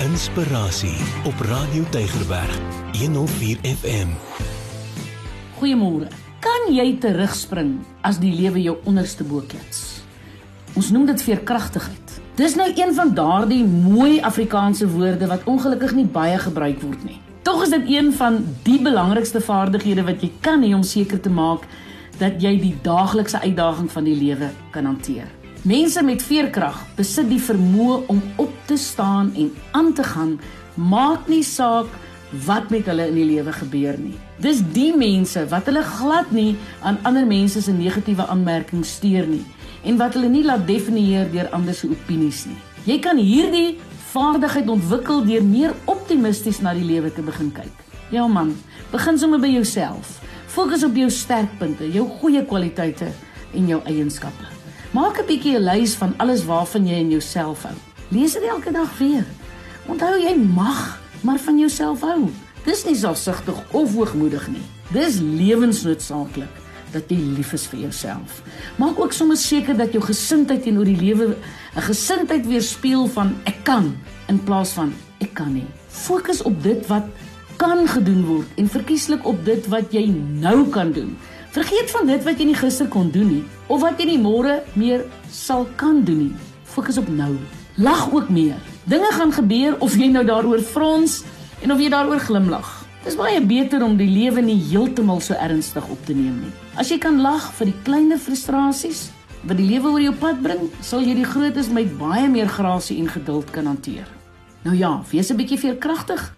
Inspirasie op Radio Tygerberg 104 FM. Goeiemôre. Kan jy terugspring as die lewe jou onderste bo klits? Ons noem dit veerkragtigheid. Dis nou een van daardie mooi Afrikaanse woorde wat ongelukkig nie baie gebruik word nie. Tog is dit een van die belangrikste vaardighede wat jy kan hê om seker te maak dat jy die daaglikse uitdaging van die lewe kan hanteer. Mense met veerkrag besit die vermoë om op te staan en aan te gaan, maak nie saak wat met hulle in die lewe gebeur nie. Dis die mense wat hulle glad nie aan ander mense se negatiewe aanmerkings steur nie en wat hulle nie laat definieer deur ander se opinies nie. Jy kan hierdie vaardigheid ontwikkel deur meer optimisties na die lewe te begin kyk. Ja man, begin sommer by jouself. Fokus op jou sterkpunte, jou goeie kwaliteite en jou eienskappe. Maak 'n bietjie 'n lys van alles waarvan jy in jouself hou. Lees dit elke dag weer. Onthou jy mag maar van jouself hou. Dis nie selfsugtig of hoogmoedig nie. Dis lewensnoodsaaklik dat jy lief is vir jouself. Maak ook sommer seker dat jou gesindheid teenoor die lewe 'n gesindheid weerspieël van ek kan in plaas van ek kan nie. Fokus op dit wat kan gedoen word en verkieslik op dit wat jy nou kan doen. Vergeet van dit wat jy nie gister kon doen nie of wat jy nie môre meer sal kan doen nie. Fokus op nou. Lag ook meer. Dinge gaan gebeur of jy nou daaroor frons en of jy daaroor glimlag. Dit is baie beter om die lewe nie heeltemal so ernstig op te neem nie. As jy kan lag vir die kleiner frustrasies wat die lewe oor jou pad bring, sal jy die grootes met baie meer grasie en geduld kan hanteer. Nou ja, wees 'n bietjie veerkragtig